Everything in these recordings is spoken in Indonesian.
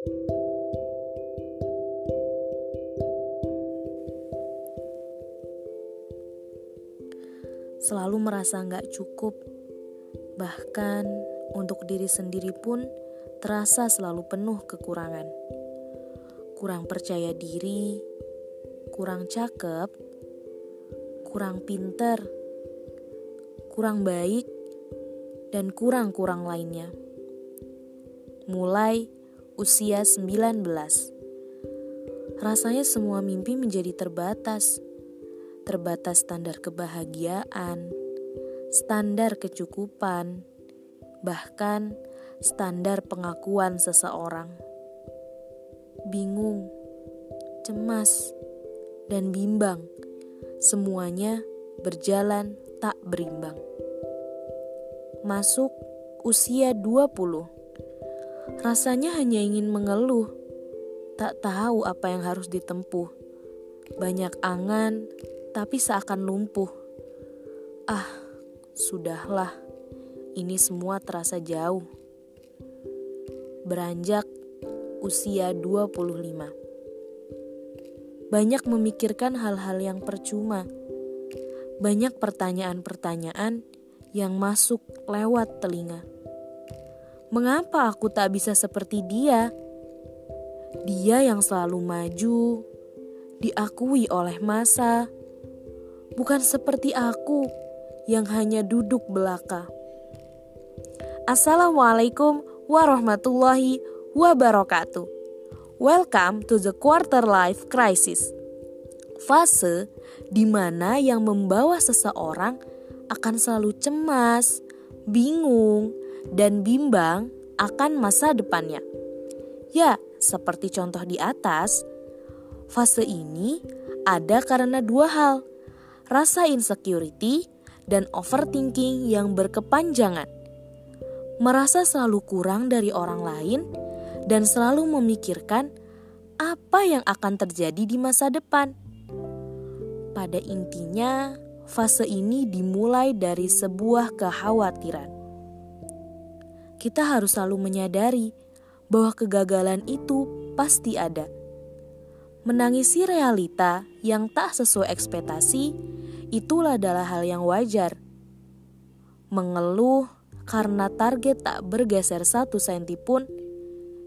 Selalu merasa nggak cukup, bahkan untuk diri sendiri pun terasa selalu penuh kekurangan. Kurang percaya diri, kurang cakep, kurang pinter, kurang baik, dan kurang-kurang lainnya. Mulai usia 19. Rasanya semua mimpi menjadi terbatas. Terbatas standar kebahagiaan, standar kecukupan, bahkan standar pengakuan seseorang. Bingung, cemas, dan bimbang. Semuanya berjalan tak berimbang. Masuk usia 20. Rasanya hanya ingin mengeluh, tak tahu apa yang harus ditempuh. Banyak angan, tapi seakan lumpuh. Ah, sudahlah. Ini semua terasa jauh beranjak usia 25. Banyak memikirkan hal-hal yang percuma. Banyak pertanyaan-pertanyaan yang masuk lewat telinga. Mengapa aku tak bisa seperti dia? Dia yang selalu maju, diakui oleh masa, bukan seperti aku yang hanya duduk belaka. Assalamualaikum warahmatullahi wabarakatuh. Welcome to the quarter life crisis. Fase di mana yang membawa seseorang akan selalu cemas, bingung, dan bimbang akan masa depannya. Ya, seperti contoh di atas, fase ini ada karena dua hal, rasa insecurity dan overthinking yang berkepanjangan merasa selalu kurang dari orang lain, dan selalu memikirkan apa yang akan terjadi di masa depan. Pada intinya, fase ini dimulai dari sebuah kekhawatiran. Kita harus selalu menyadari bahwa kegagalan itu pasti ada. Menangisi realita yang tak sesuai ekspektasi itulah adalah hal yang wajar. Mengeluh karena target tak bergeser satu senti pun,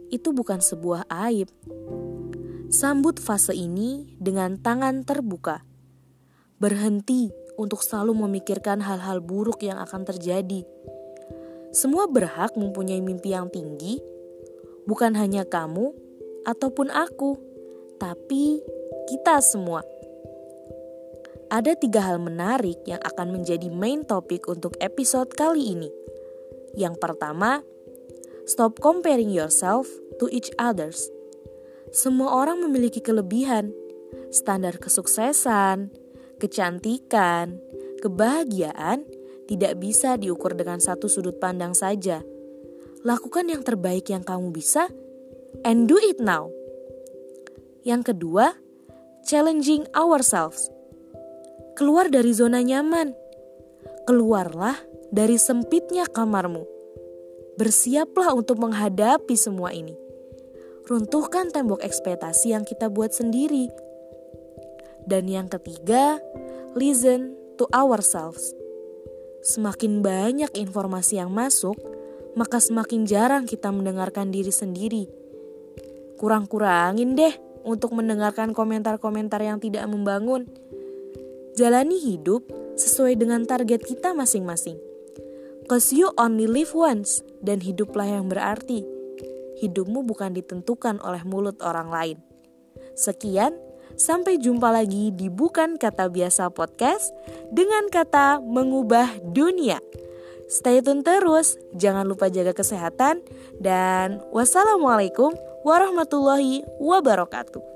itu bukan sebuah aib. Sambut fase ini dengan tangan terbuka. Berhenti untuk selalu memikirkan hal-hal buruk yang akan terjadi. Semua berhak mempunyai mimpi yang tinggi, bukan hanya kamu ataupun aku, tapi kita semua. Ada tiga hal menarik yang akan menjadi main topik untuk episode kali ini. Yang pertama, stop comparing yourself to each others. Semua orang memiliki kelebihan, standar kesuksesan, kecantikan, kebahagiaan tidak bisa diukur dengan satu sudut pandang saja. Lakukan yang terbaik yang kamu bisa and do it now. Yang kedua, challenging ourselves. Keluar dari zona nyaman. Keluarlah dari sempitnya kamarmu. Bersiaplah untuk menghadapi semua ini. Runtuhkan tembok ekspektasi yang kita buat sendiri. Dan yang ketiga, listen to ourselves. Semakin banyak informasi yang masuk, maka semakin jarang kita mendengarkan diri sendiri. Kurang-kurangin deh untuk mendengarkan komentar-komentar yang tidak membangun. Jalani hidup sesuai dengan target kita masing-masing. Cause you only live once dan hiduplah yang berarti. Hidupmu bukan ditentukan oleh mulut orang lain. Sekian, sampai jumpa lagi di Bukan Kata Biasa Podcast dengan kata mengubah dunia. Stay tune terus, jangan lupa jaga kesehatan, dan wassalamualaikum warahmatullahi wabarakatuh.